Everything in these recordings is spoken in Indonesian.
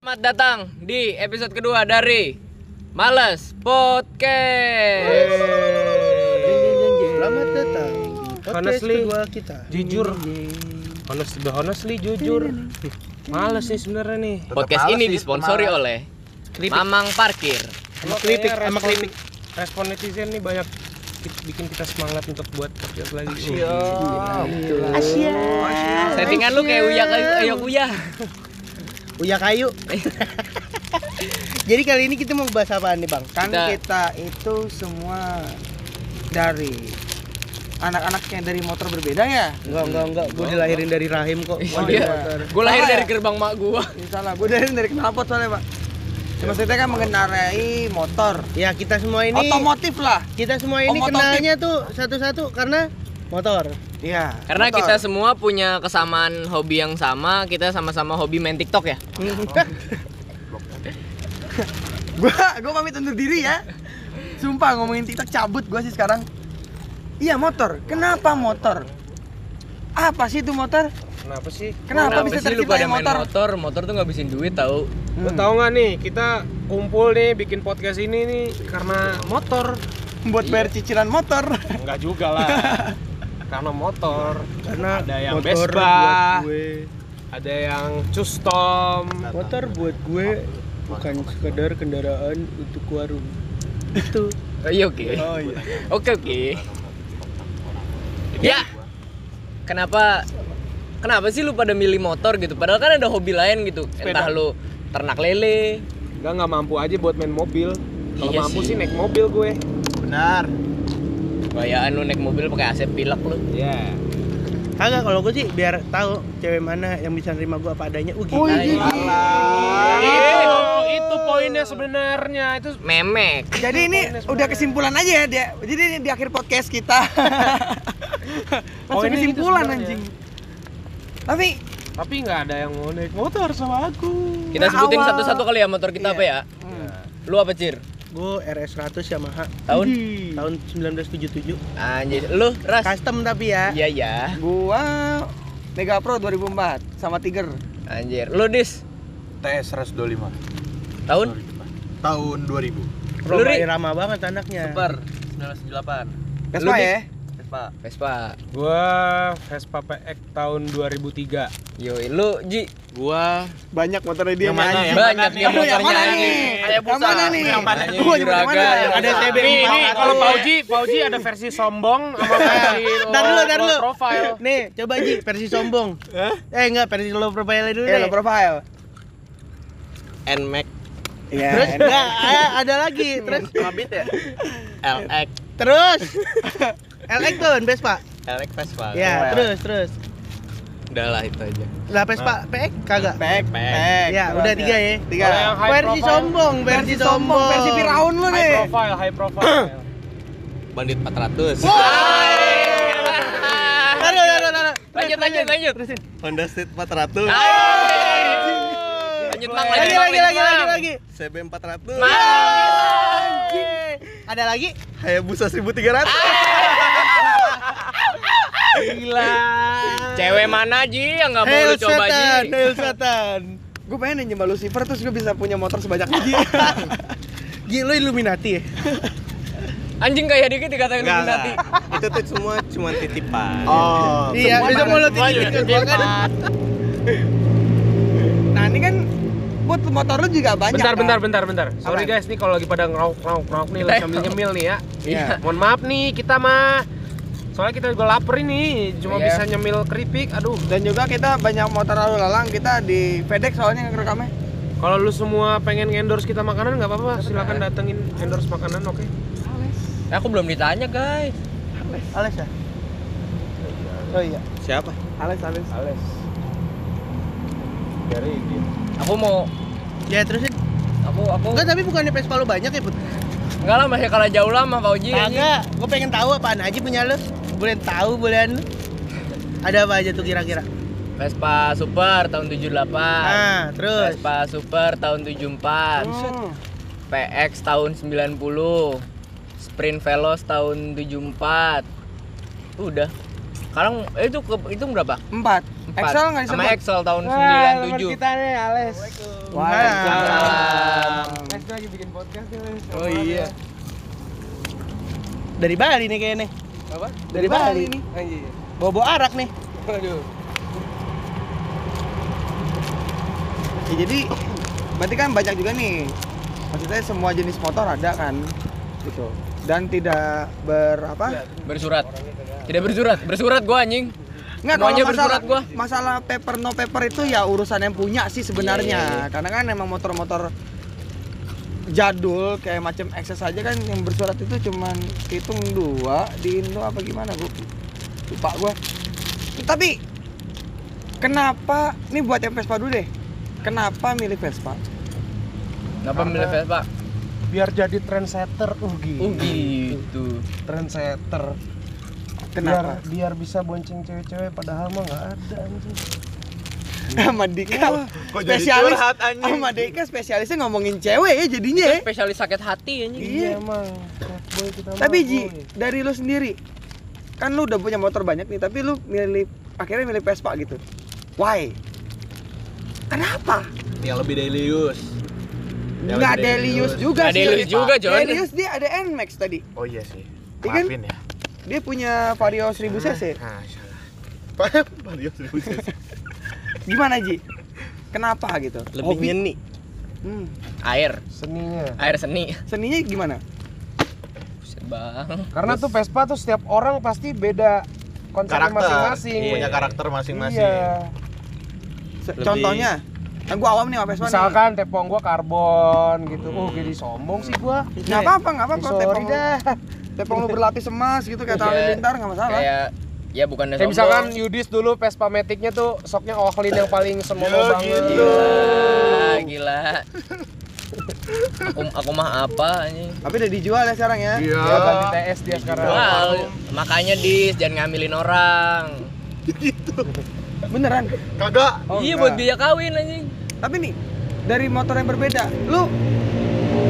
Selamat datang di episode kedua dari Males Podcast. Selamat datang di podcast Honestly, kedua kita. jujur honest the honestly jujur males nih sebenarnya nih Podcast ini disponsori oleh Mamang Parkir. sama klipik, sama klipik. respon netizen nih banyak bikin kita semangat untuk buat podcast lagi Settingan lu kayak uya kayak ayo uya. Uya kayu. Jadi kali ini kita mau bahas apaan nih bang? kan Kita- kita itu semua dari anak-anak yang dari motor berbeda ya Enggak enggak enggak. Gue dilahirin dari rahim kok. Oh, iya. Gue lahir Salah dari ya? gerbang mak gua. Ini salah gue dari dari knalpot soalnya pak maksudnya kan mengendarai motor Ya kita semua ini. otomotif lah Kita semua ini Otomotif. kenalnya tuh satu-satu karena motor. iya Karena motor. kita semua punya kesamaan hobi yang sama, kita sama-sama hobi main TikTok ya. gua gua pamit undur diri ya sumpah ngomongin tiktok cabut gua sih sekarang iya motor kenapa motor apa sih itu motor kenapa sih kenapa, bisa sih lu pada main motor motor? Motor tuh ngabisin duit tahu. lu tahu nggak nih kita kumpul nih bikin podcast ini nih karena motor buat bayar cicilan motor enggak juga lah karena motor Karena ada yang motor Vespa buat gue. ada yang custom Motor buat gue bukan sekedar kendaraan untuk warung. Itu. Oh, iya oke. oh iya Oke oke. Ya. Kenapa kenapa sih lu pada milih motor gitu? Padahal kan ada hobi lain gitu. Entah lu ternak lele. enggak nggak mampu aja buat main mobil kalau Iya mampu sih. sih naik mobil gue benar Bayaan lu naik mobil pakai AC pilek lu. ya Kagak kalau gue sih biar tahu cewek mana yang bisa nerima gue apa adanya. Uh, Oh, iya. itu itu poinnya sebenarnya itu Memek. Jadi ini udah kesimpulan aja ya dia. Jadi ini di akhir podcast kita. Poinnya itu kesimpulan anjing. Tapi tapi nggak ada yang mau naik motor sama aku Kita Nah, sebutin satu-satu kali ya motor kita Iya. apa ya? Lu apa, Cir? Gue RS 100 Yamaha Tahun? tahun 1977. Anjir, lu Ras? Custom tapi ya. Iya ya. gua Mega Pro 2004 sama Tiger. Anjir, lu Dis? TS 125 Tahun? tahun 2000 Pro Lu, Ri? Rama banget anaknya. Super 998 Vespa ya? Vespa Vespa. Gua Vespa PX tahun 2003. Yoi, lu Ji? gua Banyak motornya dia. Yang mana, anjing. yang Banyak dia Aduh, yang motornya mana nih? Yang mana nih? Yang mana? Gua yang mana? Ada nih 400. kalau Pauji, Pauji ada versi sombong sama versi low, Dar dulu, dar low dulu. profile. Nih, coba Ji versi sombong. Eh enggak, versi low profile dulu Eh, deh. lo profile. NMAX Iya. Terus enggak, ada, ada lagi. Terus Mabit ya LX terus LX tuh Vespa. LX Vespa Ya, terus terus. Udah lah itu aja. Lah Vespa PX kagak. Pek, pek. Ya, udah tiga ya. Tiga. Versi sombong, versi sombong. versi Firaun lu high nih. profile, high profile. Bandit 400 Taruh, taruh, taruh. Lanjut, lanjut, lanjut. Honda Street 400 Lanjut, Mang, Lagi, lanjut, lagi, lanjut, lagi, lagi, lagi. CB 400 Anjing. Ada lagi? Hayabusa 1300 Gila. Cewek mana Ji yang nggak mau lu coba setan, Ji? hail setan. Gue pengen nyembah Lucifer terus gue bisa punya motor sebanyak ini. Gila lu Illuminati ya? Anjing kayak dikit dikatain Enggak, Illuminati. Itu tuh semua cuma titipan Oh. Iya, bisa mau lu titipin ke gua kan. Nah, ini kan buat motor lu juga banyak. Bentar, kan? bentar, bentar, bentar. Sorry Apa? guys nih kalau lagi pada ngerok ngerok ngerok nih, lagi sambil nyemil nih ya. Iya. Mohon maaf nih kita mah. Soalnya kita juga lapar ini, cuma Iya. bisa nyemil keripik. Aduh. Dan juga kita banyak motor lalu lalang kita di FedEx soalnya ngerekamnya. Kalau lu semua pengen endorse kita makanan nggak apa-apa, silakan datengin endorse makanan, oke? Eh, Aku belum ditanya guys. Alex ya? Oh iya. Siapa? Alex, Alex. Ales. Dari dia. Aku mau, Ya terusin. aku aku Enggak, tapi bukannya Vespa lu banyak ya, Put? Enggak lah masih kalah jauh lah sama Fauji. anjing. Kagak, gue pengen tahu apaan aja punya lu. Boleh tahu bolehan lu. Ada apa aja tuh kira-kira? Vespa Super tahun 78. Nah, terus. Vespa Super tahun 74. Hmm. PX tahun 90. Sprint Veloz tahun 74. Udah. Sekarang eh, itu ke, itu berapa? Empat. Excel nggak Sama disebut? Excel tahun Wah, teman 97. kita nih, Ales. Waalaikumsalam. Les lagi bikin podcast nih. Oh iya. Dari Bali nih kayaknya. Apa? Dari Bali nih. Anjir. Bobo arak nih. Waduh. Ya, jadi berarti kan banyak juga nih. Maksudnya semua jenis motor ada kan, gitu. Dan tidak berapa? Bersurat. Tidak bersurat, bersurat gua anjing. Nggak, Semuanya kalau masalah, bersurat gua. masalah paper no paper itu ya urusan yang punya sih sebenarnya. Karena kan emang motor-motor jadul kayak macam Access aja kan yang bersurat itu cuman hitung dua di Indo apa gimana gua lupa gua. Tapi kenapa ini buat yang Vespa dulu deh. Kenapa milih Vespa? Kenapa milih Vespa? Biar jadi trendsetter, uh gitu. Oh gitu. Trendsetter. Kenapa? Biar biar bisa bonceng cewek-cewek padahal mah nggak ada anjing. Sama Dika Kok jadi spesialis curhat, anjing? sama Dika spesialisnya ngomongin cewek ya jadinya ya. Spesialis sakit hati anjing. Iya. emang. Tapi Ji, dari lu sendiri kan lu udah punya motor banyak nih, tapi lu milih akhirnya milih Vespa gitu. Why? Kenapa? Yang lebih daily use. Yang Nggak lebih Delius juga sih. Delius juga, John. Delius dia ada Nmax tadi. Oh iya sih. Iya kan? Maafin ya. Dia punya Vario 1000 cc. Nah, salah. Vario 1000 cc. Gimana Ji? Kenapa gitu? Lebih Hobi? nyeni. Hmm. Air, seninya. air seni. Seninya gimana? Buset, Bang. Karena tuh Vespa tuh setiap orang pasti beda konsepnya Karakter. masing-masing. Punya karakter masing-masing. Iya. Lebih- Contohnya, kan gua awam nih sama Vespa nih. Misalkan tepong gua karbon gitu. Oh, jadi sombong sih gua. Nggak apa-apa, nggak apa-apa. Sorry Tepong, dah. tepong lu berlapis emas gitu kayak tali Kayak- lintar nggak masalah. Kayak ya bukannya Kayak sombong. misalkan Yudis dulu Vespa Matic-nya tuh soknya Ohlin yang paling semono Ya, banget. gitu. Gila, gila. aku aku mah apa anjing? Tapi udah dijual ya sekarang ya. Iya. Dia ganti TS dia sekarang. Wah, makanya dis jangan ngambilin orang. Beneran. Kagak. Oh, iya enggak. buat biaya kawin anjing. Tapi nih dari motor yang berbeda, lu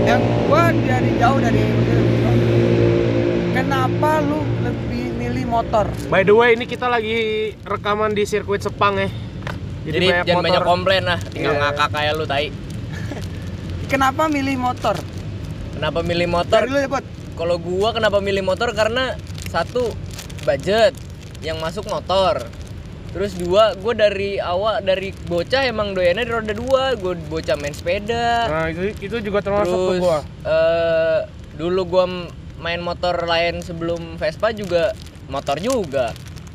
yang gua dari jauh dari kenapa lu lebih motor? By the way, ini kita lagi rekaman di sirkuit Sepang ya. Jadi, jangan banyak komplain lah, tinggal Iya. ngakak kayak lu tai. Kenapa milih motor? Kenapa milih motor? Dapat. Kalau gua kenapa milih motor karena satu budget yang masuk motor. Terus dua, gue dari awal dari bocah emang doyannya di roda dua, gue bocah main sepeda. Nah, itu itu juga termasuk tuh Terus gua. eh, dulu gua m- main motor lain sebelum Vespa juga motor juga.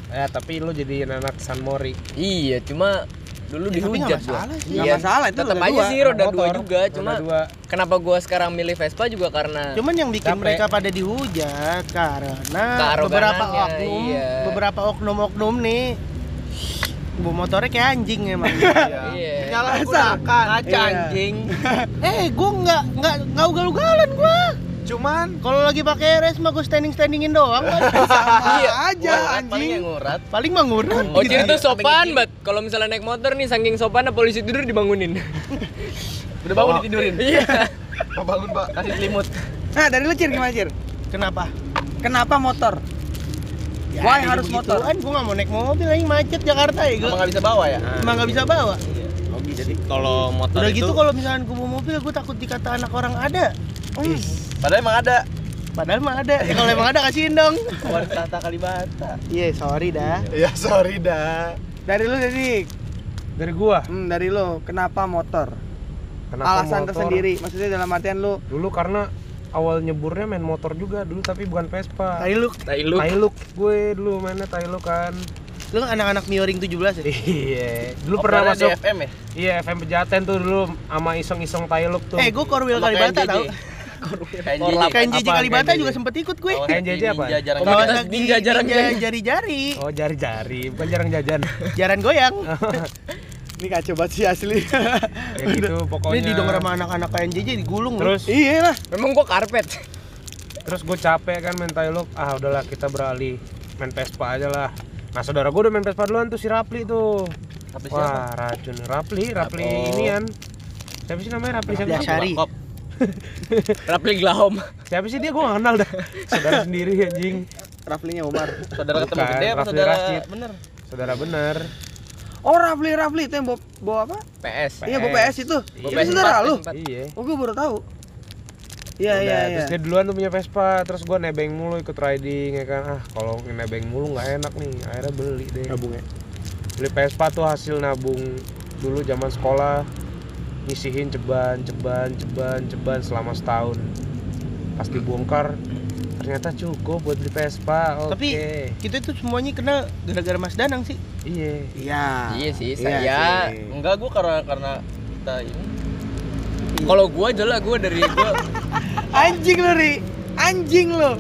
Ya, tapi lu jadi anak San Mori. Iya, cuma dulu Ya, dihujat gua. Nggak masalah, itu tetap aja dua. sih roda dua juga, cuma roda dua. kenapa gua sekarang milih Vespa juga karena Cuman yang bikin Capek. mereka pada dihujat karena beberapa oknum, iya. beberapa oknum-oknum nih Bu motornya kayak anjing emang. iya. Menyalahgunakan. Kaca Iya. anjing. eh, gua nggak nggak nggak ugal-ugalan gua. Cuman Kalau lagi pakai res mah gua standing-standingin doang. Sama Iya. aja paling anjing. yang ngurat. Paling mah ngurut. Oh jadi tuh sopan banget. Kalau misalnya naik motor nih saking sopannya polisi tidur dibangunin. Udah bangun ditidurin. Iya. Mau bangun, Pak. Kasih selimut. Nah, dari lu Cir gimana Cir? Kenapa? Kenapa motor? Why harus motor? Kan gua nggak mau naik mobil lagi macet Jakarta ya. Emang Gua nggak bisa bawa ya? emang nggak bisa bawa. Oh, Jadi kalau motor Udah itu gitu kalau misalkan gua mau mobil gua takut dikata anak orang ada. Hmm. Padahal emang ada. Padahal mah ada. Ya, kalau emang ada kasihin dong. Wartata Kalibata. Iya, sorry dah. Ya sorry dah. Dari lu Dedik. Dari gua. Hmm, dari lu kenapa motor? Kenapa Alasan motor? tersendiri. Maksudnya dalam artian lu Dulu karena awal nyeburnya main motor juga dulu tapi bukan Vespa. Tadi lu Tai lu. Tailuk gue dulu mainnya Tailuk kan. lu kan anak-anak Mioring 17 ya? Iya. Dulu Oh, pernah masuk FM ya? Iya, FM Pejaten tuh dulu sama iseng-iseng Tailuk tuh. Eh, gua Korwil Sama Kalibata tau. KNJJ. KNJJ Apaan Kalibata juga sempet ikut gue. Oh, KNJJ apa? Ninja jarang Oh, kita lagi ninja jarang ninja jajan. jari-jari, Oh, jari-jari, bukan jarang jajan. jaran goyang. ini kacau banget sih asli. Kayak gitu pokoknya. Ini didengar sama anak-anak KNJJ digulung loh. Terus iya lah. Memang gua karpet. terus gue capek kan main Tailuk. Ah, udahlah kita beralih main Vespa aja lah. Nah, saudara gue udah main Vespa duluan tuh si Rapli tuh. Tapi Wah, racun. Rapli, Rapli Oh. ini kan. Siapa sih namanya Rapli siapa? Rapli Asyari. Kop. Rapli Glahom. Siapa sih dia? Gue gak kenal dah. Saudara sendiri anjing. Raflinya Umar. Saudara ketemu Bukan, gede apa Rafli saudara Rashid. bener? Saudara bener. Oh Rafli Rafli itu yang bawa, bawa apa? PS. Iya bawa PS itu. Bawa PS saudara lu. Iya. Oh gue baru tahu. Iya iya iya. Terus dia duluan tuh punya Vespa, terus gua nebeng mulu ikut riding ya kan. Ah, kalau nebeng mulu nggak enak nih. Akhirnya beli deh. Nabungnya. Beli Vespa tuh hasil nabung dulu zaman sekolah ngisihin ceban, ceban, ceban, ceban selama setahun. Pas dibongkar ternyata cukup buat beli Vespa. Oke. Tapi kita itu semuanya kena gara-gara Mas Danang sih. iya. Iya. Iya sih, Iya saya. sih. Enggak, gua karena karena kita ini Kalau gua jelas gua dari gua Anjing lu Ri. Anjing lu.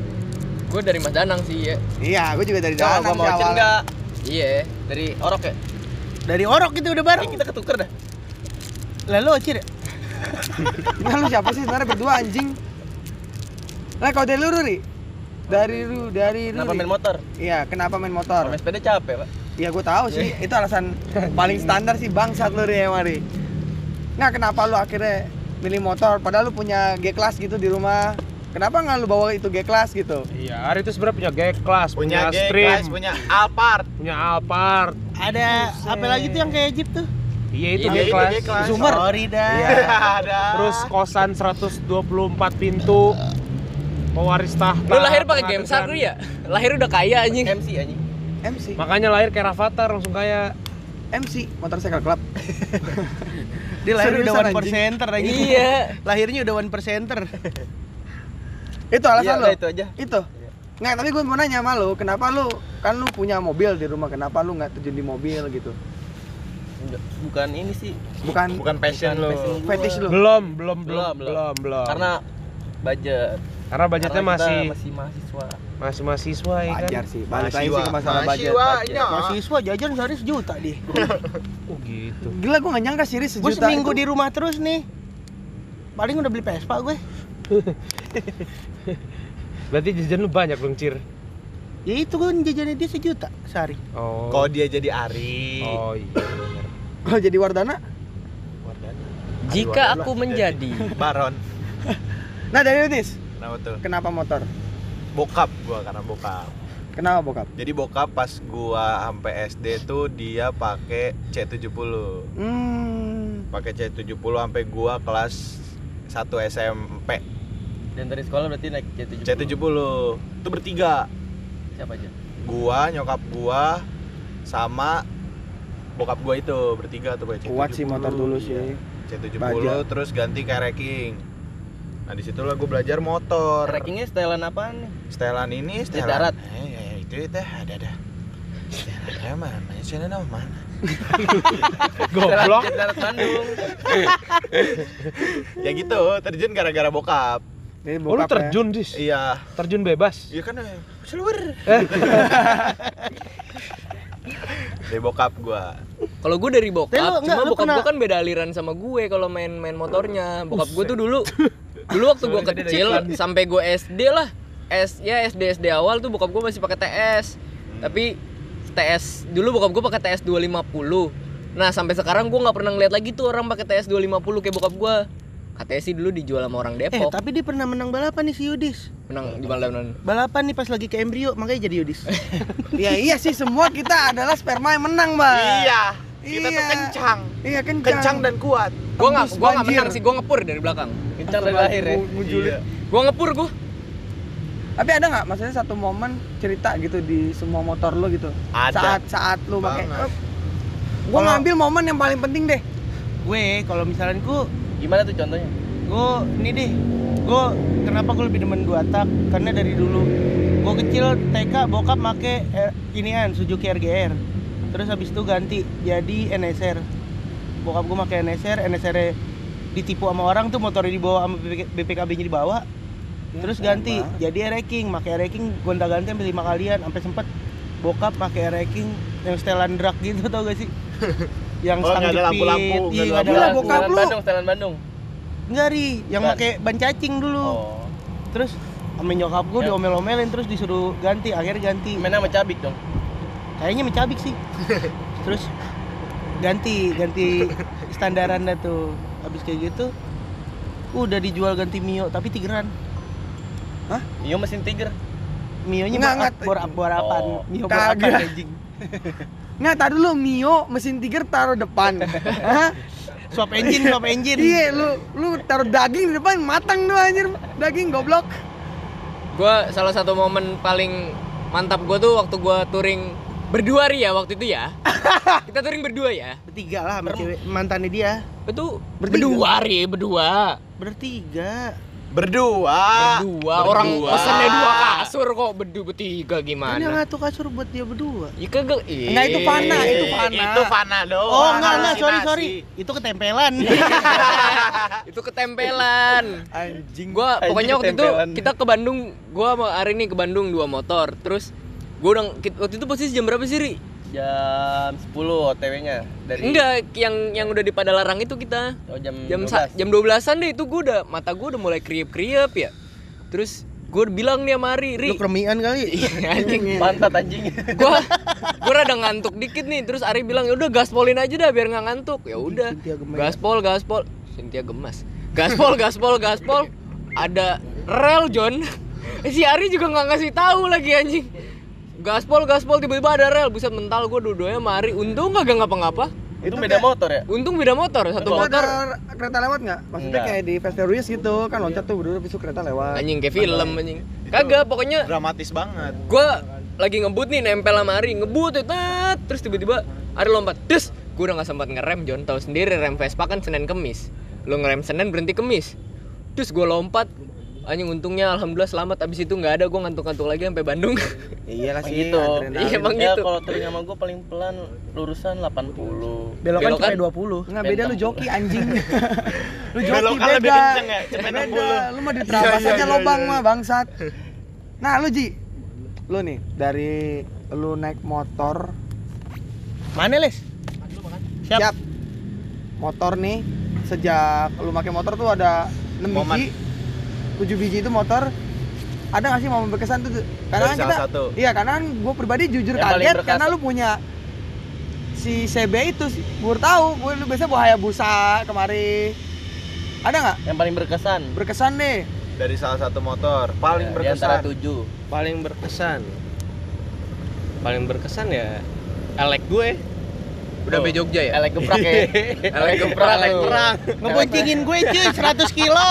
gua dari Mas Danang sih ya. Iya, gue juga dari Danang gua mau enggak Iya. dari orok ya. Dari orok itu udah bareng. Eh, kita ketuker dah. Lalu Ocir ya? Nah, lu siapa sih sebenarnya berdua anjing? Nah, kalau dari lu Ri. Dari lu, dari lu. Kenapa main motor? Iya, kenapa main motor? main sepeda capek, Pak. Iya, gue tahu sih. Itu alasan paling standar sih bangsat lu Ri emang Ri. Nggak, kenapa lu akhirnya milih motor padahal lu punya G class gitu di rumah? Kenapa nggak lu bawa itu G class gitu? Iya, Ari itu sebenarnya punya G-Class, punya, G-Class, Stream, punya Alphard. punya Alphard. Ada apa lagi tuh yang kayak Jeep tuh? Iya itu Iya, G-Class. G-Class. Zoomer. Sorry dah. Iya. Ada. Terus kosan 124 pintu. Pewaris tahta. Lu lahir pakai game lu ya? Lahir udah kaya anjing. MC anjing. MC, Makanya lahir kayak Rafathar langsung kayak MC, motorcycle club. Dia lahir udah one percenter aja. Iya. Lahirnya udah one percenter. Itu alasan Iya, lu? udah itu aja. Itu. Nggak, tapi gue mau nanya sama lu, kenapa lu kan lu punya mobil di rumah, kenapa lu nggak terjun di mobil gitu? Bukan ini sih. Bukan Bukan passion lo. passion gua. Fetish lu. belum, belum, belum, Belum, belum. Karena budget. Karena budgetnya Karena masih masih mahasiswa. masih mahasiswa ya kan. Wajar sih, balik lagi sih ke Mahasiswa. masalah budget. Mahasiswa jajan sehari sejuta dia. Oh gitu. Gila gue gak nyangka sih Gue sejuta seminggu itu. di rumah terus nih. Paling udah beli Vespa gue. Berarti jajan lu banyak dong, Cir. Ya itu kan jajannya dia sejuta sehari. Oh. Kalau dia jadi Ari. Oh iya. Kalau jadi Wardana, Jika aku menjadi Baron. nah dari Utis, Kenapa tuh? kenapa motor? Bokap gua karena bokap. Kenapa bokap? Jadi bokap pas gua sampai SD tuh dia pakai C70. Hmm, Pakai C70 sampai gua kelas 1 SMP. Dan dari sekolah berarti naik C70. C70 itu bertiga. Siapa aja? Gua, nyokap gua sama bokap gua itu bertiga tuh pakai C70. kuat sih motor dulu Iya. sih. C70 Baja. terus ganti ke racking. Nah di situlah gue belajar motor. Rankingnya setelan apaan nih? Setelan ini Di setelan darat. Eh, ya, itu itu ada ada. Setelan mana? Mana nama mana? Goblok. Darat Bandung. ya gitu, terjun gara-gara bokap. Ini Oh, lu bokap terjun, Dis. Iya. Terjun bebas. Iya kan eh, seluwer. Dari bokap gua. Kalau gue dari bokap, Tapi lu enggak, cuma bokap kena- gue kan beda aliran sama gue kalau main-main motornya. Bokap gue tuh dulu dulu waktu gue kecil sampai gue SD lah. S ya SD SD awal tuh bokap gue masih pakai TS. Tapi TS dulu bokap gue pakai TS 250. Nah, sampai sekarang gue nggak pernah ngeliat lagi tuh orang pakai TS 250 kayak bokap gue. Katanya sih dulu dijual sama orang Eh, Depok. tapi dia pernah menang balapan nih si Yudis. Menang di mana Balapan nih pas lagi ke embrio, makanya jadi Yudis. Ya iya sih semua kita adalah sperma yang menang, Bang. Iya. Kita tuh Iya. kencang. Iya kencang. Kencang dan kuat. Gue nggak gue nggak menang sih, gue ngepur dari belakang. Kencang dari lahir ya. Iya. Gue ngepur gue. Tapi ada nggak maksudnya satu momen cerita gitu di semua motor lo gitu? Ada. Saat saat lu pakai. Gua Kalau- ngambil momen yang paling penting deh. gue kalau misalnya gue Gimana tuh contohnya? gue ini deh gue kenapa gue lebih demen dua tak karena dari dulu gue kecil TK bokap make eh, inian Suzuki RGR terus habis itu ganti jadi NSR bokap gue make NSR NSR ditipu sama orang tuh motornya dibawa sama BPKB nya dibawa. Terus ganti jadi ranking make ranking gonta ganti sampai lima kalian sampai sempet bokap pakai ranking yang setelan drag gitu tau gak sih yang Oh, ada jepit, lampu-lampu, iya, ada lampu. bokap lu. Bandung, setelan Bandung. Enggak ri, yang pakai ban cacing dulu. Oh. Terus sama nyokap gue Ya. diomel-omelin terus disuruh ganti, akhirnya ganti. Main sama cabik dong. Kayaknya mencabik sih. terus ganti, ganti standaran dah tuh. Habis kayak gitu udah dijual ganti Mio tapi tigeran. Iya mesin Tiger. Mio nya Nggak, bor, nggak. bor, bor apaan? Oh. Mio bor apaan anjing? Nggak, tadi dulu Mio mesin tiger taruh depan. Hah? Swap engine, swap engine. Iya, lu lu taruh daging di depan matang tuh anjir. Daging goblok. Gua salah satu momen paling mantap gua tuh waktu gua touring berdua ri ya waktu itu ya. Kita touring berdua ya. Bertiga lah sama cewek mantannya dia. Itu Bertiga. berdua ri, berdua. Bertiga. Berdua. Berdua. Orang pesennya dua kasur kok berdua bertiga gimana? ngatur kasur buat dia berdua. Ya kagak. Enggak itu fana, itu fana. Itu fana doang. Oh, enggak enggak, sorry sorry. Itu ketempelan. itu ketempelan. Anjing. Gua Anjing pokoknya waktu itu kita ke Bandung, gua sama Ari nih ke Bandung dua motor. Terus gua udah waktu itu posisi jam berapa sih, Ri? Jam 10 OTW-nya dari Enggak, yang yang udah di Padalarang itu kita. oh, jam Jam 12. sa- jam 12-an deh itu gua udah mata gua udah mulai kriep-kriep ya. Terus gua bilang nih sama Ari, Ri. Lu keremian kali. Iya, anjing. Pantat anjing. gua gua rada ngantuk dikit nih terus Ari bilang ya udah gaspolin aja dah biar nggak ngantuk ya udah gaspol gaspol Cynthia gemas gaspol gaspol gaspol ada rel John si Ari juga nggak ngasih tahu lagi anjing gaspol gaspol tiba-tiba ada rel buset mental gua dua-duanya sama Ari untung kagak ngapa-ngapa itu beda motor ya? untung beda motor satu Itu motor ada kereta lewat nggak? Maksudnya Nggak. kayak di Fast Furious gitu kan loncat tuh berdua besok kereta lewat. anjing kayak film anjing kagak pokoknya Dramatis banget. gua lagi ngebut nih nempel sama Ari ngebut ya tet. terus tiba-tiba Ari lompat des gua udah nggak sempat ngerem John tahu sendiri rem Vespa kan Senin Kemis lu ngerem Senin berhenti Kemis terus gua lompat anjing untungnya alhamdulillah selamat abis itu nggak ada gua ngantuk-ngantuk lagi sampai Bandung Iya lah Emang sih. gitu. Iya, emang ya gitu. kalau touring sama gue paling pelan lurusan 80 Belokan Belokan. cuma 20. Nggak beda lu joki anjing. lu joki Belokan beda. lebih kenceng ya, cepet beda. Lu mah diterabas Iya, aja iya, lobang iya. mah bangsat. Nah, lu Ji. Lu nih dari lu naik motor Mana, Les? Siap. siap. Motor nih sejak lu pakai motor tuh ada 6 Momen. biji. 7 biji itu motor ada gak sih momen berkesan tuh? Karena kan kita satu. Iya, karena gue pribadi jujur Yang kaget karena lu punya si CB itu. Gue tahu, gue lu biasa bawa Hayabusa kemari. Ada nggak yang paling berkesan berkesan deh? Dari salah satu motor paling di antara berkesan. 7 paling berkesan paling berkesan ya elek gue udah be Jogja ya elek geprak ya elek geprak elek perang Ngeboncengin gue cuy 100 kilo.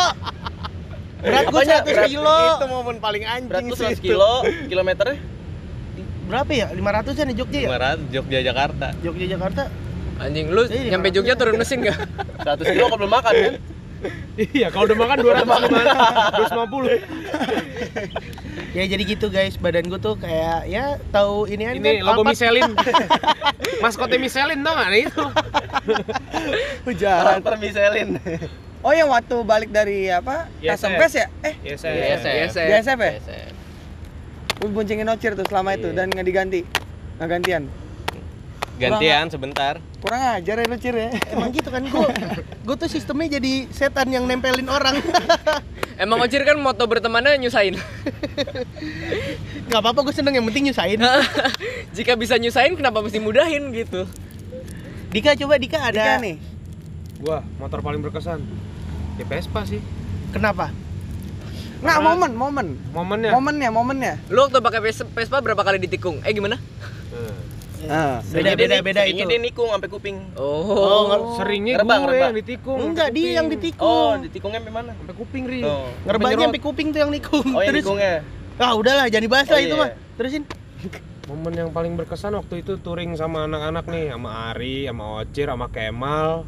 Berat gue Apanya? 100 Berat kilo. Itu momen paling anjing berat sih 100 kilo kilometernya Berapa ya? 500 an di Jogja ya? 500 Jogja Jakarta Jogja Jakarta. anjing lu Iya, nyampe Jogja turun mesin gak 100 kilo kok belum makan kan iya kalau udah makan 200 250 Ya jadi gitu guys, badan gue tuh kayak ya tahu ini kan ini kan, logo. Michelin maskotnya Michelin tau gak itu Hujan. karakter Michelin Oh yang waktu balik dari apa? Yes. Fest ya? Eh, yes, Yes, yes, Di SF ya? SF. lu boncengin Ocir tuh selama itu Iya. dan nggak diganti. Nggak gantian. gantian sebentar Kurang ajar ya lu Cir ya. Emang gitu kan gue Gue tuh sistemnya jadi setan yang nempelin orang emang Ocir kan moto bertemannya nyusahin Gak apa-apa gue seneng yang penting nyusahin jika bisa nyusahin kenapa mesti mudahin gitu Dika coba Dika ada Dika nih. gua motor paling berkesan ya Vespa sih. Kenapa? Nggak Karena- momen, momen. momennya Momennya, momennya. lu waktu pakai Ves- Vespa berapa kali ditikung? Eh gimana? Nah, Ah. Beda beda beda Seringnya itu. dia nikung sampai kuping. Oh, seringnya Ngerebang, gue ngerebang. yang ditikung Enggak dia yang ditikung. Oh ditikungnya sampai mana? Sampai kuping ri. Oh. Ngerebaknya sampai kuping tuh yang nikung. Oh yang Terus nikungnya? Ah udahlah jangan dibahas Oh, lah itu iya. mah. Terusin. Momen yang paling berkesan waktu itu touring sama anak-anak nih sama Ari sama Ocir sama Kemal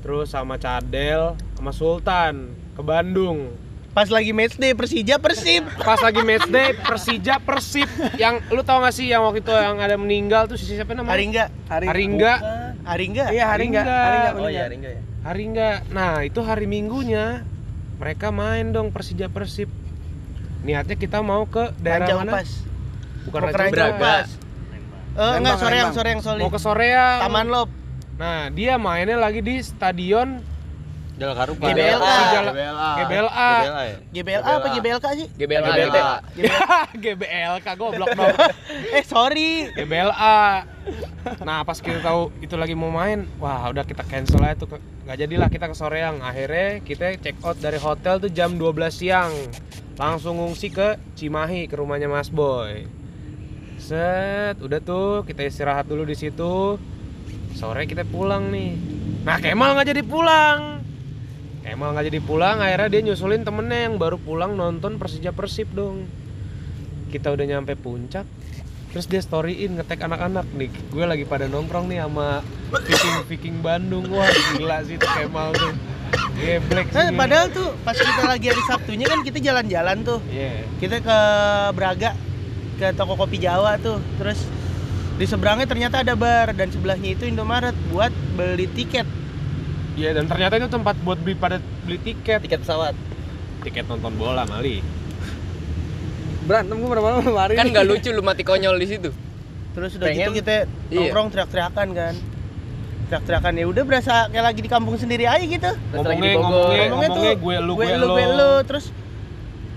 terus sama Cadel sama Sultan ke Bandung. Pas lagi match day Persija Persib. Pas lagi match day Persija Persib. Yang lu tau gak sih yang waktu itu yang ada meninggal tuh si siapa namanya? Hari enggak Hari. Hari enggak Hari enggak Iya, hari enggak. Enggak. Hari enggak. oh iya meninggal. ringga ya. Hari enggak nah itu hari minggunya mereka main dong Persija Persib. Niatnya kita mau ke daerah Ranjau mana? pas bukan Ranjau Ranjau Braga. pas Eh enggak Lembang, sore yang sore soli mau ke Soreang. Taman Lop. Nah dia mainnya lagi di stadion Jalan Karupa GBLA. GBLA. GBLA ya GBLA apa GBLK sih? GBLA GBLA. GBLK goblok dong Eh sorry GBLA nah pas kita tahu itu lagi mau main wah udah kita cancel aja tuh nggak jadilah kita ke Soreang akhirnya kita check out dari hotel tuh jam 12 siang langsung ngungsi ke Cimahi ke rumahnya Mas Boy set udah tuh kita istirahat dulu di situ sore kita pulang nih nah Kemal nggak jadi pulang Kemal nggak jadi pulang akhirnya dia nyusulin temennya yang baru pulang nonton Persija Persib dong kita udah nyampe puncak terus dia storyin ngetek anak-anak nih gue lagi pada nongkrong nih sama Viking Viking Bandung wah gila sih tuh Kemal tuh geblek Nah, sih padahal tuh pas kita lagi hari Sabtunya kan kita jalan-jalan tuh. Iya. Kita ke Braga ke toko kopi Jawa tuh. Terus di seberangnya ternyata ada bar dan sebelahnya itu Indomaret buat beli tiket. Iya dan ternyata itu tempat buat beli pada beli tiket Tiket pesawat. tiket nonton bola mali Berantem gue berapa lama kemarin? Kan nggak lucu lu mati konyol di situ. Terus udah Pengen- gitu kita Iya. nongkrong teriak-teriakan kan. Teriak-teriakan ya udah berasa kayak lagi di kampung sendiri aja gitu. ngomongnya ngomongnya Ngomongnya tuh gue lu gue, lu, lo gue lu terus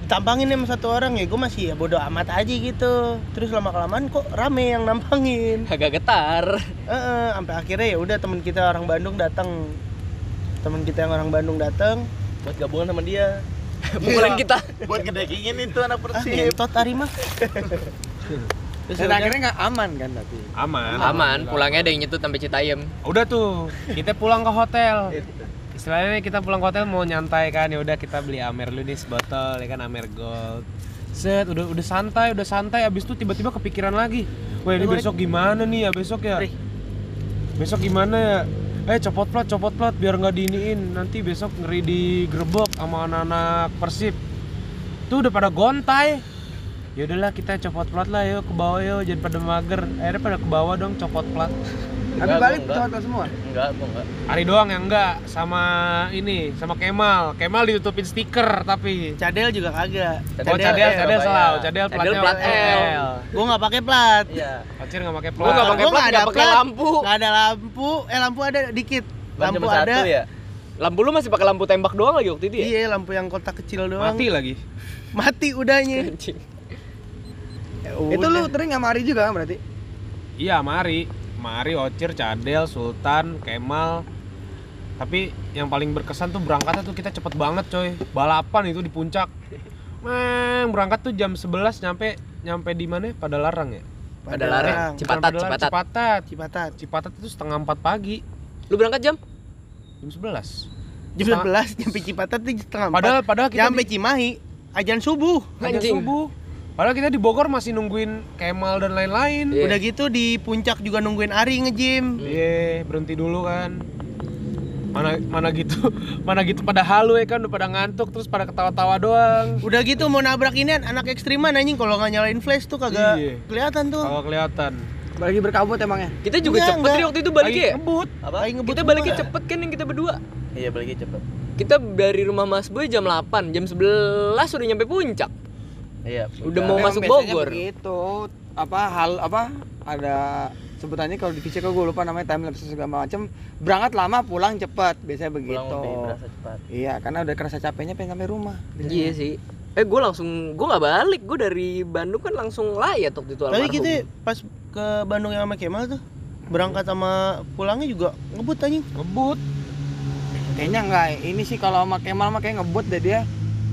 ditampangin sama satu orang ya gue masih ya bodo amat aja gitu terus lama kelamaan kok rame yang nampangin Agak getar. Heeh, sampai akhirnya ya udah temen kita orang Bandung datang temen kita yang orang Bandung datang Buat gabungan sama dia. Pukulan kita. Buat gedekingin itu anak ah persib. ngentot hari mah. Terus Dan ya akhirnya nggak aman kan tapi. aman. Aman, pulangnya ada yang nyetut sampai Citayam. udah tuh kita pulang ke hotel. Istilahnya kita pulang ke hotel mau nyantai kan ya udah kita beli amer lu nih sebotol ya kan amer gold. Set udah udah santai udah santai abis itu tiba-tiba kepikiran lagi. Wah ini besok gimana nih ya besok ya? Besok gimana ya eh copot plat copot plat biar nggak diiniin. Nanti besok ngeri digerebek sama anak-anak persib. Tuh udah pada gontai. Ya udahlah kita copot plat lah yuk ke bawah yuk. Jangan pada mager. Akhirnya pada ke bawah dong copot plat Tapi Enggak, balik gua enggak. semua. Enggak, gua enggak. Ari doang yang enggak sama ini sama Kemal. Kemal ditutupin stiker tapi cadel juga kagak Oh cadel, cadel Surabaya. selalu, cadel Cadel platnya plat L. gue nggak pakai plat Iya. Pacir nggak pakai Gua nggak plat. pakai Gua plat, nggak nggak ada pakai plat. lampu. nggak ada lampu eh lampu ada dikit lampu cuma ada satu ya. Lampu lu masih pakai lampu tembak doang lagi waktu itu ya? iya lampu yang kotak kecil doang Mati lagi. mati udahnya Anjing. Ya Itu lu touring sama Ari juga kan berarti? Iya, Mari. Mari, Ocir, Cadel, Sultan, Kemal. Tapi yang paling berkesan tuh berangkatnya tuh kita cepet banget coy. Balapan itu di puncak. Meng, berangkat tuh jam 11 nyampe nyampe di mana? Pada larang ya? Pada larang. Cipatat, Cipatat. Cipatat. Cipatat Cipatat itu setengah 4 pagi. Lu berangkat jam? Jam 11. jam 11 nyampe Cipatat tuh setengah empat Padahal padahal kita nyampe di- Cimahi ajan subuh Ajan Anjing. subuh. Padahal kita di Bogor masih nungguin Kemal dan lain-lain. Iya. udah gitu di puncak juga nungguin Ari nge-gym Iya, berhenti dulu kan. Mana mana gitu, mana gitu pada halu ya kan, udah pada ngantuk terus pada ketawa-tawa doang. udah gitu mau nabrak ini anak ekstriman anjing kalau nggak nyalain flash tuh kagak Iya. kelihatan tuh Kalau kelihatan. Lagi berkabut emangnya. Kita juga Enggak, cepet enggak. nih waktu itu baliknya ya? ngebut. Apa? Lagi ngebut Kita baliknya cepet kan yang kita berdua Iya, baliknya cepet. Kita dari rumah Mas Boy jam 8, jam 11 udah nyampe puncak Iya. Udah mau masuk Bogor? Begitu. Apa hal apa ada sebutannya kalau di fisika gue lupa namanya time lapse segala macam berangkat lama pulang cepat biasanya begitu. Pulang lebih berasa cepat. iya karena udah kerasa capeknya pengen sampai rumah Iya sih. Eh gue langsung, gue gak balik, gue dari Bandung kan langsung layat waktu itu tapi kita pas ke Bandung yang sama Kemal tuh berangkat sama pulangnya juga ngebut anjing. Ngebut. kayaknya enggak ini sih kalau sama Kemal mah kayak ngebut deh dia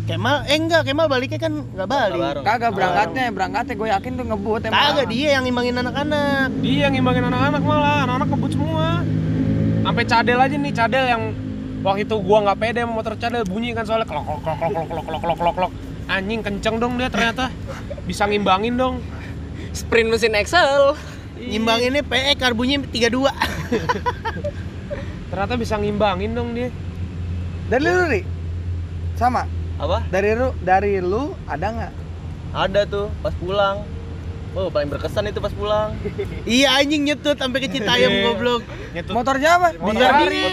Kemal eh enggak Kemal baliknya kan nggak balik kagak berangkatnya berangkatnya gue yakin tuh ngebut emang kagak dia yang imbangin anak-anak Dia yang ngimbangin anak-anak malah, anak-anak ngebut semua. Sampai cadel aja nih, cadel yang waktu itu gua nggak pede sama motor cadel bunyi kan soalnya klok klok klok klok klok klok klok klok klok klok. Anjing kenceng dong dia ternyata. Bisa ngimbangin dong. Sprint mesin Excel nyimbanginnya PE karbunnya 32 Ternyata bisa ngimbangin dong dia. dari lu Ri sama Apa? dari lu dari lu ada nggak Ada tuh pas pulang. Oh, paling berkesan itu pas pulang. iya anjing nyetut sampai ke Citayam goblok Nyetut. motor siapa Motor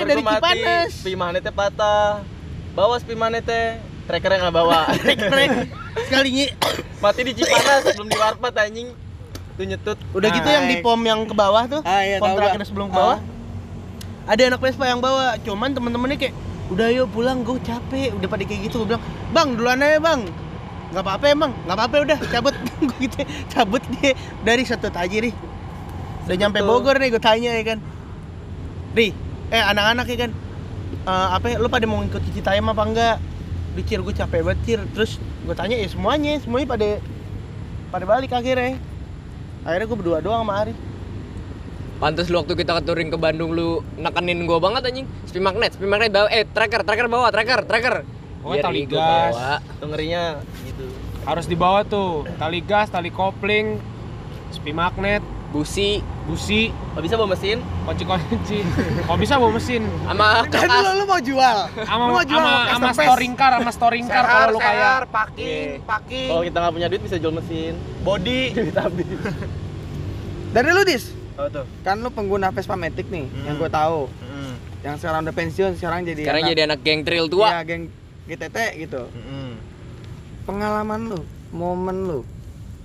dari mati, Cipanas Spi magnetnya patah. Bawa spi magnetnya, trackernya nggak bawa. Krek sekalinya mati di Cipanas sebelum di Warpat anjing. Tuh nyetut. udah gitu yang di pom yang ke bawah tuh ah iya pom terakhir sebelum ke Ah. bawah ada anak Vespa yang bawa cuman temen-temennya kayak udah yuk pulang. Gue capek. Udah pada kayak gitu gue bilang bang duluan aja bang. Nggak apa-apa emang nggak apa-apa udah cabut. Gue gitu cabut dia dari satu aja nih udah nyampe. Bogor nih gue tanya ya kan. Ri eh anak-anak ya kan eh, apa ya, lu pada mau ngikut Citayam apa enggak? Dicir gue capek banget cir terus gue tanya ya semuanya semuanya pada pada balik akhirnya. Akhirnya gue berdua doang sama Arif Pantes lu waktu kita ke touring ke Bandung lu nekenin gua banget anjing. Speed magnet, speed magnet bawa eh tracker, tracker bawa, tracker, tracker. Oh, Biar tali gas. bawa. Itu ngerinya gitu. Harus dibawa tuh tali gas, tali kopling, spi magnet, Busi busi, Oh, bisa bawa mesin? kunci-kunci. Kalau bisa bawa mesin. sama Kan lu, lu mau jual. Sama Lu mau jual sama storing car, sama storing car kalau lu kayak packing, packing, Kalau kita nggak punya duit bisa jual mesin. body. Duit habis. Dari lu dis, Oh tuh. kan lu pengguna Vespa Matic nih, Hmm. yang gue tahu. Mm, Yang sekarang udah pensiun, sekarang jadi sekarang anak- jadi anak geng trail tua. Iya, geng GTT gitu. mm. Pengalaman lu, momen lu.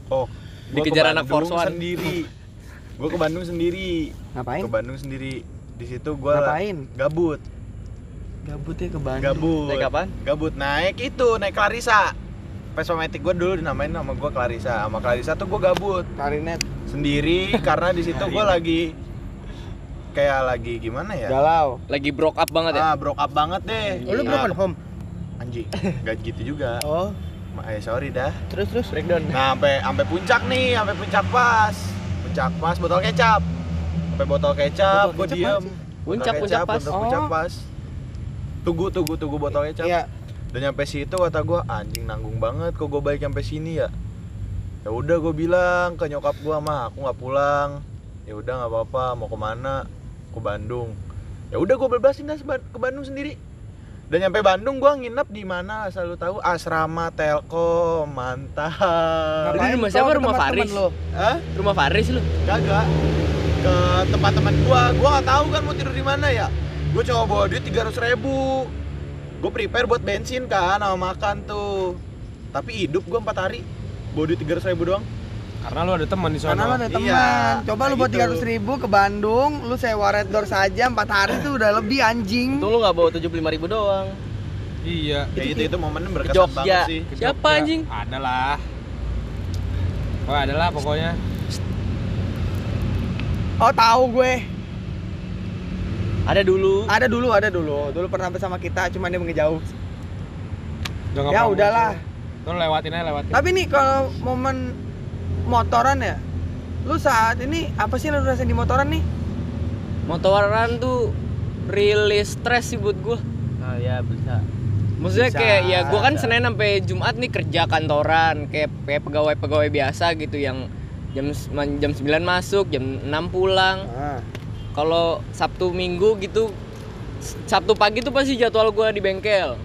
Oh, Dikejar ke anak Bandung Force One. sendiri. Gue ke Bandung sendiri. Ngapain? Ke Bandung sendiri. Di situ gue Ngapain? gabut. Gabut ya ke Bandung. Gabut. Naik kapan? Gabut naik itu, naik Clarissa. Vespa Matic gue dulu dinamain sama gue Clarissa. Sama Clarissa tuh gue gabut Klarinet. Sendiri karena di situ gue lagi kayak lagi gimana ya? Galau. Lagi broke up banget ya. Ah, broke up banget deh. oh, lu Nah, broken home Anjing, gak gitu juga. oh Ma- Eh sorry dah. terus terus Breakdown. Nah, sampai sampai puncak nih, sampai puncak pas. Puncak pas botol kecap. Sampai botol kecap, gue diem. Puncak, puncak pas. Puncak Oh. pas. Tunggu, tunggu, tunggu botol kecap. Iya. Dan nyampe situ kata gue anjing nanggung banget kok gue balik sampai sini ya. Ya udah gue bilang ke nyokap gue mah aku nggak pulang. Ya udah nggak apa-apa mau ke mana? Ke Bandung. Ya udah gue bebasin dah ke Bandung sendiri. Dan nyampe Bandung gue nginep di mana asal lu tahu asrama Telkom mantap. Lu di rumah siapa? Rumah Faris? Lo. Hah? Rumah Faris lu. Kagak. Ke tempat teman gua, gua nggak tahu kan mau tidur di mana ya. Gua coba bawa duit 300 ribu. Gue prepare buat bensin kan sama makan tuh. Tapi hidup gua 4 hari. Bawa duit 300 ribu doang. karena lu ada teman di Karena lu sana. ada Iya, teman. Coba lu kayak buat gitu. tiga ratus ribu ke Bandung, lu sewa red door saja empat hari tuh udah lebih anjing. Untung lu nggak bawa 75 ribu doang. Iya. Ya itu itu momen berkesan Jogja. banget sih. Ke Siapa Jogja. anjing? Ada lah. Oh, ada lah pokoknya. Oh tahu gue. Ada dulu. Ada dulu, ada dulu. Dulu pernah bersama kita, cuman dia nggak Ya udahlah. Tuh lewatin aja lewatin. Tapi nih kalau momen motoran ya, lu saat ini apa sih yang lu rasain di motoran nih? Motoran tuh rilis stres sih buat gua. Nah, ya bisa. Maksudnya Bisa, kayak ya gua kan bisa. Senin sampai Jumat nih kerja kantoran kayak kayak pegawai-pegawai biasa gitu yang jam jam 9 masuk, jam 6 pulang. Ah. Kalau Sabtu Minggu gitu Sabtu pagi tuh pasti jadwal gua di bengkel.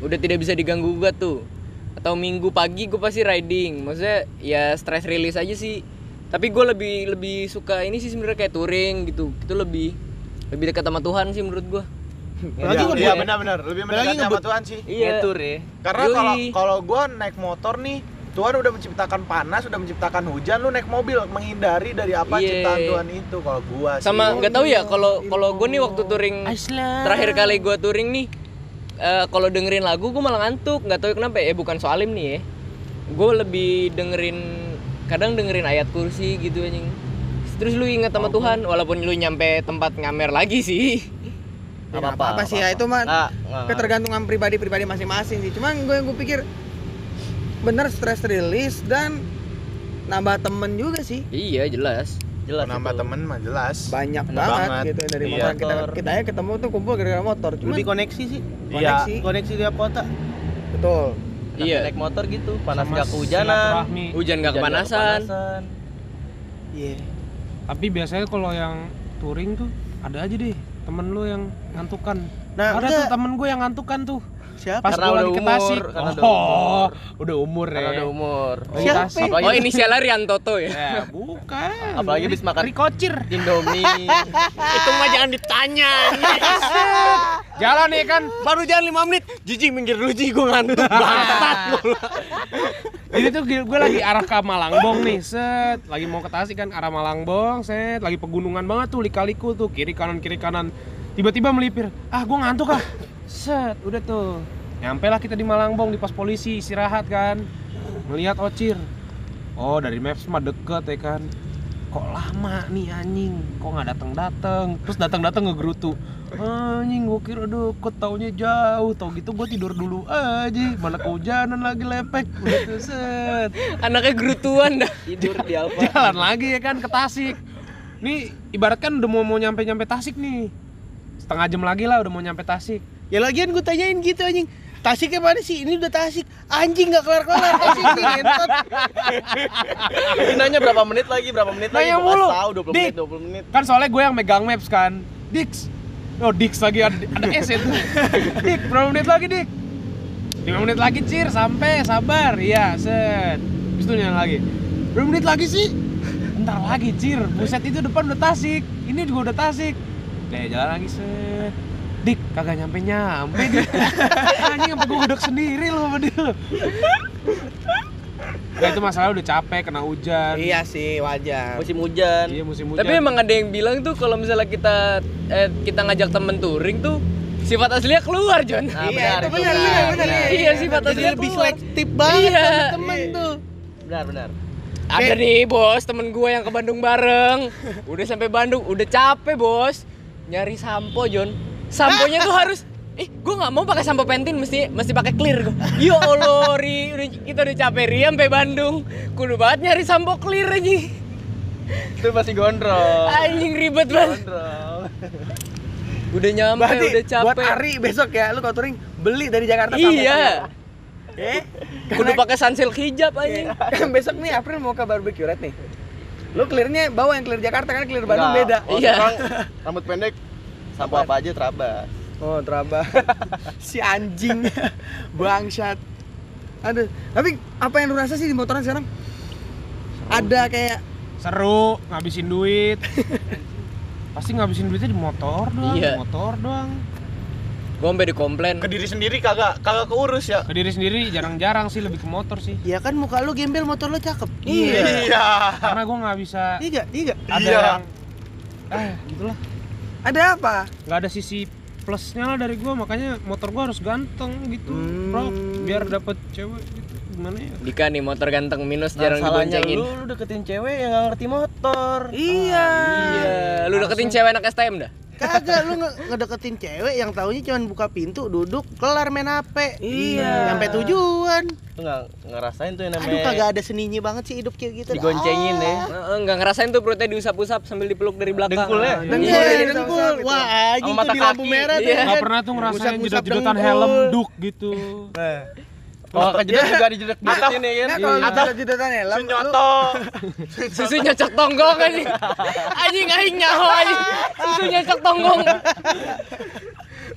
Udah tidak bisa diganggu gugat tuh. Atau Minggu pagi gue pasti riding. Maksudnya ya stress release aja sih. Tapi gue lebih lebih suka ini sih sebenarnya kayak touring gitu. Itu lebih lebih dekat sama Tuhan sih menurut gua. Lagi Iya, ngebut iya ya? benar-benar lebih mendekati sama ngebut. Tuhan sih. Iya. Ngetur ya. Karena kalau kalau gua naik motor nih Tuhan udah menciptakan panas, udah menciptakan hujan, lu naik mobil menghindari dari apa Iya. ciptaan Tuhan itu. Kalau gua sih. Sama nggak tahu ya kalau kalau gue nih waktu touring terakhir kali gue touring nih eh, kalau dengerin lagu gue malah ngantuk. Nggak tahu kenapa ya bukan soalim nih ya. Gue lebih dengerin kadang dengerin ayat kursi gitu anjing. Terus lu ingat sama Tuhan walaupun lu nyampe tempat ngamer lagi sih. Ya, Nggak apa, apa sih ya itu mah nggak. ketergantungan pribadi-pribadi masing-masing sih. Cuman gue yang gue pikir bener stress release dan nambah temen juga sih. iya jelas Jelas nambah itu. temen mah jelas. Banyak banget, banget. gitu dari Iya. motor kita kita aja ketemu tuh kumpul gara-gara motor. Cuman lebih koneksi sih Iya. koneksi. koneksi tiap kota Betul. Nah, Iya. Naik motor gitu, panas Sama nggak kehujanan. hujan gak kepanasan iya Tapi biasanya kalau yang touring tuh ada aja deh temen lu yang ngantukan. Nah, ada enggak. tuh temen gue yang ngantukan tuh. Siapa Pas Karena udah umur, Tasik. karena udah oh, umur. udah umur Karena ya. udah umur. Siapa? Apalagi, oh inisialnya Riantoto ya Ya, bukan. apalagi habis makan Rikocir. Indomie. itu mah jangan ditanya Jalan ya kan. baru jalan 5 menit jijik minggir dulu jijik gue ngantuk bangsat Ini tuh gue lagi arah ke Malangbong nih, set. Lagi mau ke Tasik kan arah Malangbong, set. Lagi pegunungan banget tuh, lika-liku tuh, kiri kanan kiri kanan. Tiba-tiba melipir. Ah, gue ngantuk ah. Set, udah tuh. Nyampe lah kita di Malangbong di pos polisi istirahat kan. Melihat Ocir. Oh, dari Maps mah deket ya kan. Kok lama nih anjing? Kok nggak datang-datang? Terus datang-datang ngegerutu. Anjing gua kira deket taunya jauh Tau gitu gua tidur dulu aja Mana kehujanan lagi lepek Udah tuh set Anaknya gerutuan dah. Tidur di apa? Jalan lagi ya kan ke Tasik Nih ibaratkan udah mau mau nyampe-nyampe Tasik nih Setengah jam lagi lah udah mau nyampe Tasik Ya lagian gue tanyain gitu anjing. Tasiknya mana sih? Ini udah tasik. Anjing nggak kelar-kelar tasik nih. Ini nanya berapa menit lagi, berapa menit lagi? Nanya mulu. tahu 20 Dik. menit, 20 menit. Kan soalnya gue yang megang maps kan Dix Oh Dix lagi ada, ada S itu Dik berapa menit lagi Dik? 5 menit lagi Cir sampai sabar Iya set Habis itu lagi Berapa menit lagi sih? Bentar lagi Cir Buset itu depan udah Tasik Ini juga udah Tasik Kayak jalan lagi set Dik kagak nyampe-nyampe Dik Anjing sampai gue gedek sendiri loh sama dia lo Nah itu masalah udah capek kena hujan Iya sih wajar. Musim hujan. Iya musim hujan Tapi emang ada yang bilang tuh kalau misalnya kita eh, kita ngajak temen touring tuh sifat aslinya keluar, John. Nah, iya, itu itu benar, benar, benar, iya. Iya, sifat Jadi aslinya lebih keluar. selektif banget Iya. temen-temen tuh. Benar, benar. Ada nih bos, temen gue yang ke Bandung bareng. Udah sampai Bandung, udah capek bos. Nyari sampo John. Samponya tuh harus Eh, gue nggak mau pakai sampo pentin, mesti mesti pakai clear gue. Ya Allah, ri, udah, kita udah capek ri sampai Bandung. Kudu banget nyari sampo clear aja. Itu masih gondrong. Anjing ribet banget. Gondrong. Udah nyampe, Berarti udah capek. buat Ari besok ya lu kalau touring beli dari Jakarta sampai Iya. Eh, Kudu pakai sunsilk hijab anjing. kan besok nih April mau ke barbecue red nih. Lu clearnya bawa yang clear Jakarta kan clear Bandung beda. Enggak. Oh, Iya. rambut pendek. Sampo apa aja terabas. Oh, teraba. si anjing. Bangsat. Aduh, tapi apa yang lu rasa sih di motoran sekarang? Ada kayak seru ngabisin duit pasti ngabisin duitnya di motor doang Iya. motor doang Gue sampai dikomplain. Ke diri sendiri kagak kagak keurus ya. ke diri sendiri jarang-jarang sih lebih ke motor sih ya kan muka lu gembel motor lu cakep. Iya. karena gue nggak bisa Tiga, tiga. ada Iya. yang eh gitulah Ada apa? nggak ada sisi plusnya lah dari gue makanya motor gue harus ganteng gitu Hmm. bro biar dapet cewek gitu gimana ya Dika nih motor ganteng minus Nah, jarang salahnya diboncengin. lu, lu deketin cewek yang gak ngerti motor. Iya. Iya, lu deketin cewek anak STM dah. Kagak lu nge- ngedeketin cewek yang taunya cuma buka pintu, duduk, kelar main HP. Iya. Sampai tujuan. Lu gak ngerasain tuh yang namanya Aduh kagak ada seninya banget sih hidup kayak gitu. digoncengin ya. Heeh, nggak ngerasain tuh perutnya diusap-usap sambil dipeluk dari belakang. Dengkulnya. Ah, Dengkul, Iya. dengkul. Wah, anjing tuh di lampu merah tuh. Iya. kan. nggak pernah tuh ngerasain dengkul. helm duk gitu Kalau kejedot juga dijedek-jedekin ya kan. Ya kalau ada jedotan helm, lu Sunyoto. Susu nyocok tonggong anjing. Anjing aing nyaho anjing. Susu nyocok tonggong.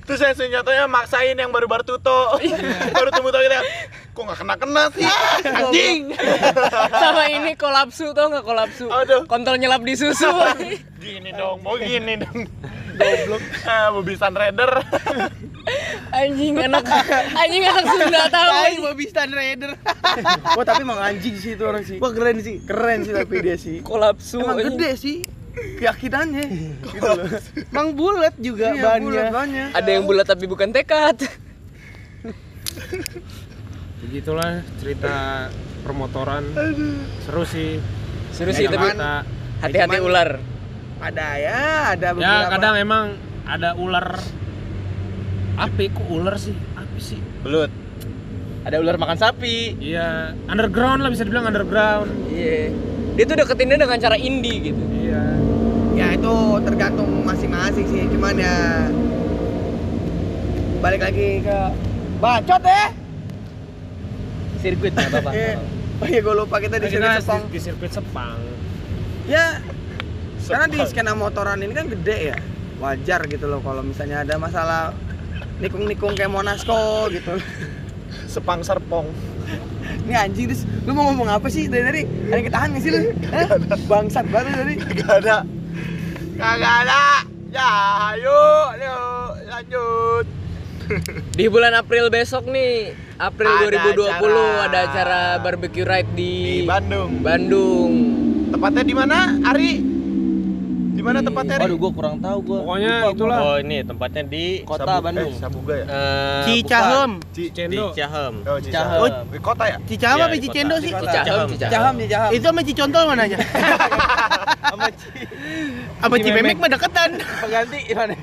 Terus yang sunyotonya maksain yang baru-baru tuto. baru tumbuh tuh kita. Kok nggak kena-kena sih? Anjing. Sama ini kolapsu tau nggak kolapsu? Aduh. Kontol nyelap di susu. Gini dong, mau gini dong. Goblok. Ah, mobisan Raider. anjing anak anjing anak Sunda tahu. Tai Stan Raider. Wah, tapi emang anjing sih itu orang sih. Wah, keren sih. Keren sih tapi dia sih. Kolapsu. Emang anjing. gede sih keyakinannya gitu loh. Emang bulat juga Iya, bannya. bannya. Ada yang bulat tapi bukan tekad. begitulah cerita permotoran seru sih Seru sih tapi hati-hati ular. Ada ya, ada ya beberapa. kadang emang ada ular apa kok ular sih apa sih Belut. Ada ular makan sapi. iya underground lah bisa dibilang underground Iya. Dia tuh deketinnya dengan cara indie gitu. iya Ya itu tergantung masing-masing sih, cuman ya balik lagi ke bacot ya. Sirkuit nggak apa-apa. Eh, Oh iya gue lupa kita di sini di- Sepang. di sirkuit Sepang Ya, karena di skena motoran ini kan gede ya. Wajar gitu loh kalau misalnya ada masalah nikung-nikung kayak Monasco gitu. Sepang serpong. Ini anjing terus lu mau ngomong apa sih dari tadi? Ada yang ketahan gak sih lu? Bangsat banget tadi. Gak ada. Kagak ada. Ya, ayo, ayo, lanjut. Di bulan April besok nih, April Ada 2020 acara. ada acara barbecue ride di, Di Bandung. Bandung. Tepatnya di mana, Ari? Di mana tempatnya? Waduh, gua kurang tahu gua. pokoknya Lupa gua. itulah Oh, ini tempatnya di kota Sabu- Bandung. Eh, Sabuga ya? Eh, Cicahem. Ci bukan. Di Cendo Cicahem. Oh, Cicahem. Oh, di kota ya? Cicahem Iya, apa di Cicendo sih? Di. Cicahem, Cicahem. Cicahem. Cicahem. Itu sama Cicontol mananya? Sama Ci Sama Cimemek mah deketan. pengganti mana?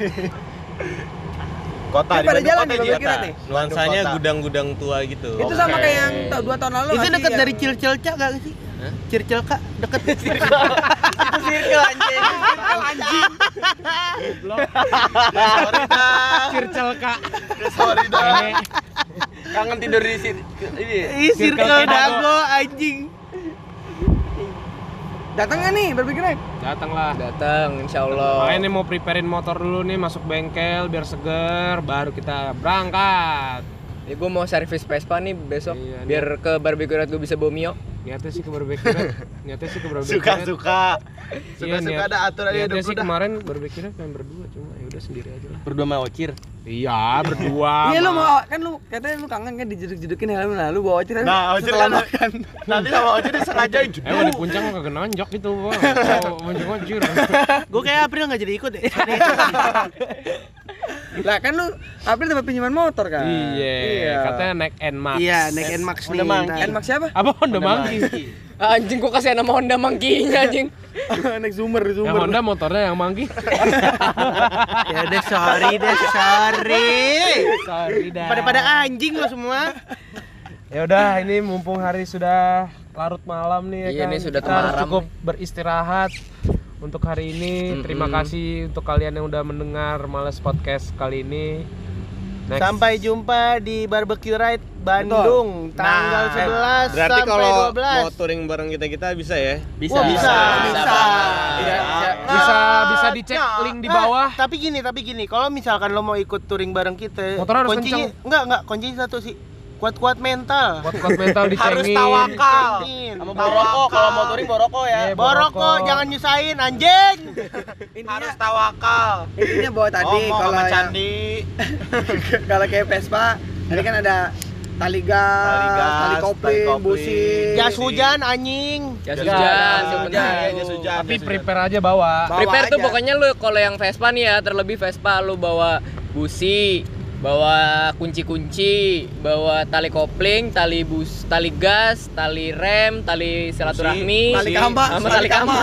Kota Ini di pada jalan kota nih. Nuansanya gudang-gudang tua gitu. Itu sama kayak yang tau, dua tahun lalu Itu dekat dari Cilcelca gak sih? Circelka deket Circle anjing. Florida. Circle kak. Florida. Kangen tidur di sini. Ini. Circle Dago anjing Datang nggak nih berpikir Datang lah. Datang insya Allah. Makanya nih mau preparein motor dulu nih masuk bengkel biar seger baru kita berangkat. Ya gue mau servis Vespa nih besok Iya, nih. biar ke barbecue red gue bisa bawa Mio. Niatnya sih ke barbecue Niatnya sih ke barbecue Suka-suka. Iya, Suka-suka niat- ada aturan hidup Niatnya sih udah. kemarin barbecue pengen berdua cuma ya udah sendiri aja lah. Berdua sama Ocir Iya, berdua. Iya lu mau kan lu katanya lu kangen kan dijeduk-jedukin helm lalu bawa aja Nah, Ojir kan nanti sama Ojir disengajain Eh, mau di puncak mah kagak nanjak gitu, Bang. Mau moncong-moncong. Gue kayak April gak jadi ikut ya Lah kan lu April dapat pinjaman motor kan? Iya, katanya naik Nmax. Iya naik Nmax nih. Nmax siapa? Apa Honda Monkey? Anjing kok kasih nama Honda Mangkinya anjing. naik Zoomer, Yang Zoomer. Honda motornya yang Monkey. Ya udah sorry deh sorry Sorry dah. Pada-pada anjing lo semua Ya udah, ini mumpung hari sudah larut malam nih ya Iya, kan. nih sudah Kita harus cukup beristirahat untuk hari ini. Terima kasih untuk kalian yang udah mendengar Males Podcast kali ini. Next. Sampai jumpa di Barbecue Ride Bandung Tanggal 11 Berarti sampai kalau 12 mau touring bareng kita kita bisa ya? Bisa, bisa, bisa. Iya, bisa bisa dicek link di bawah. Tapi gini, tapi gini, kalau misalkan lo mau ikut touring bareng kita, Motor harus kuncinya enggak enggak, kuncinya satu sih. Kuat-kuat mental. Kuat-kuat mental Harus dicengin. tawakal. Cengin. Sama boroko, kalau mau touring boroko ya. Iya, Boroko, jangan nyusahin anjing. Intinya Harus tawakal. intinya bawa tadi Ngomong kalau sama yang- Candi. kalau kayak Vespa tadi kan ada tali gas, Tali gas, tali tali kopling, kopling. busi. Jas hujan anjing. Jas Jas hujan, hujan, sebentar. iya, jas hujan. Tapi prepare aja bawa. Bawa Prepare tuh aja. pokoknya lu kalau yang Vespa nih ya, terlebih Vespa lu bawa busi, bawa kunci-kunci, bawa tali kopling, tali bus, tali gas, tali rem, tali silaturahmi, Tali kamba, sama tali kamba.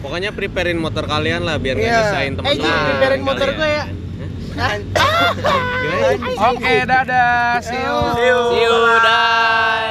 Pokoknya preparein motor kalian lah biar nggak Iya. nyesain Eh, teman-teman. jangan preparein motor gue ya. Oke, dadah. See you. See you, dah.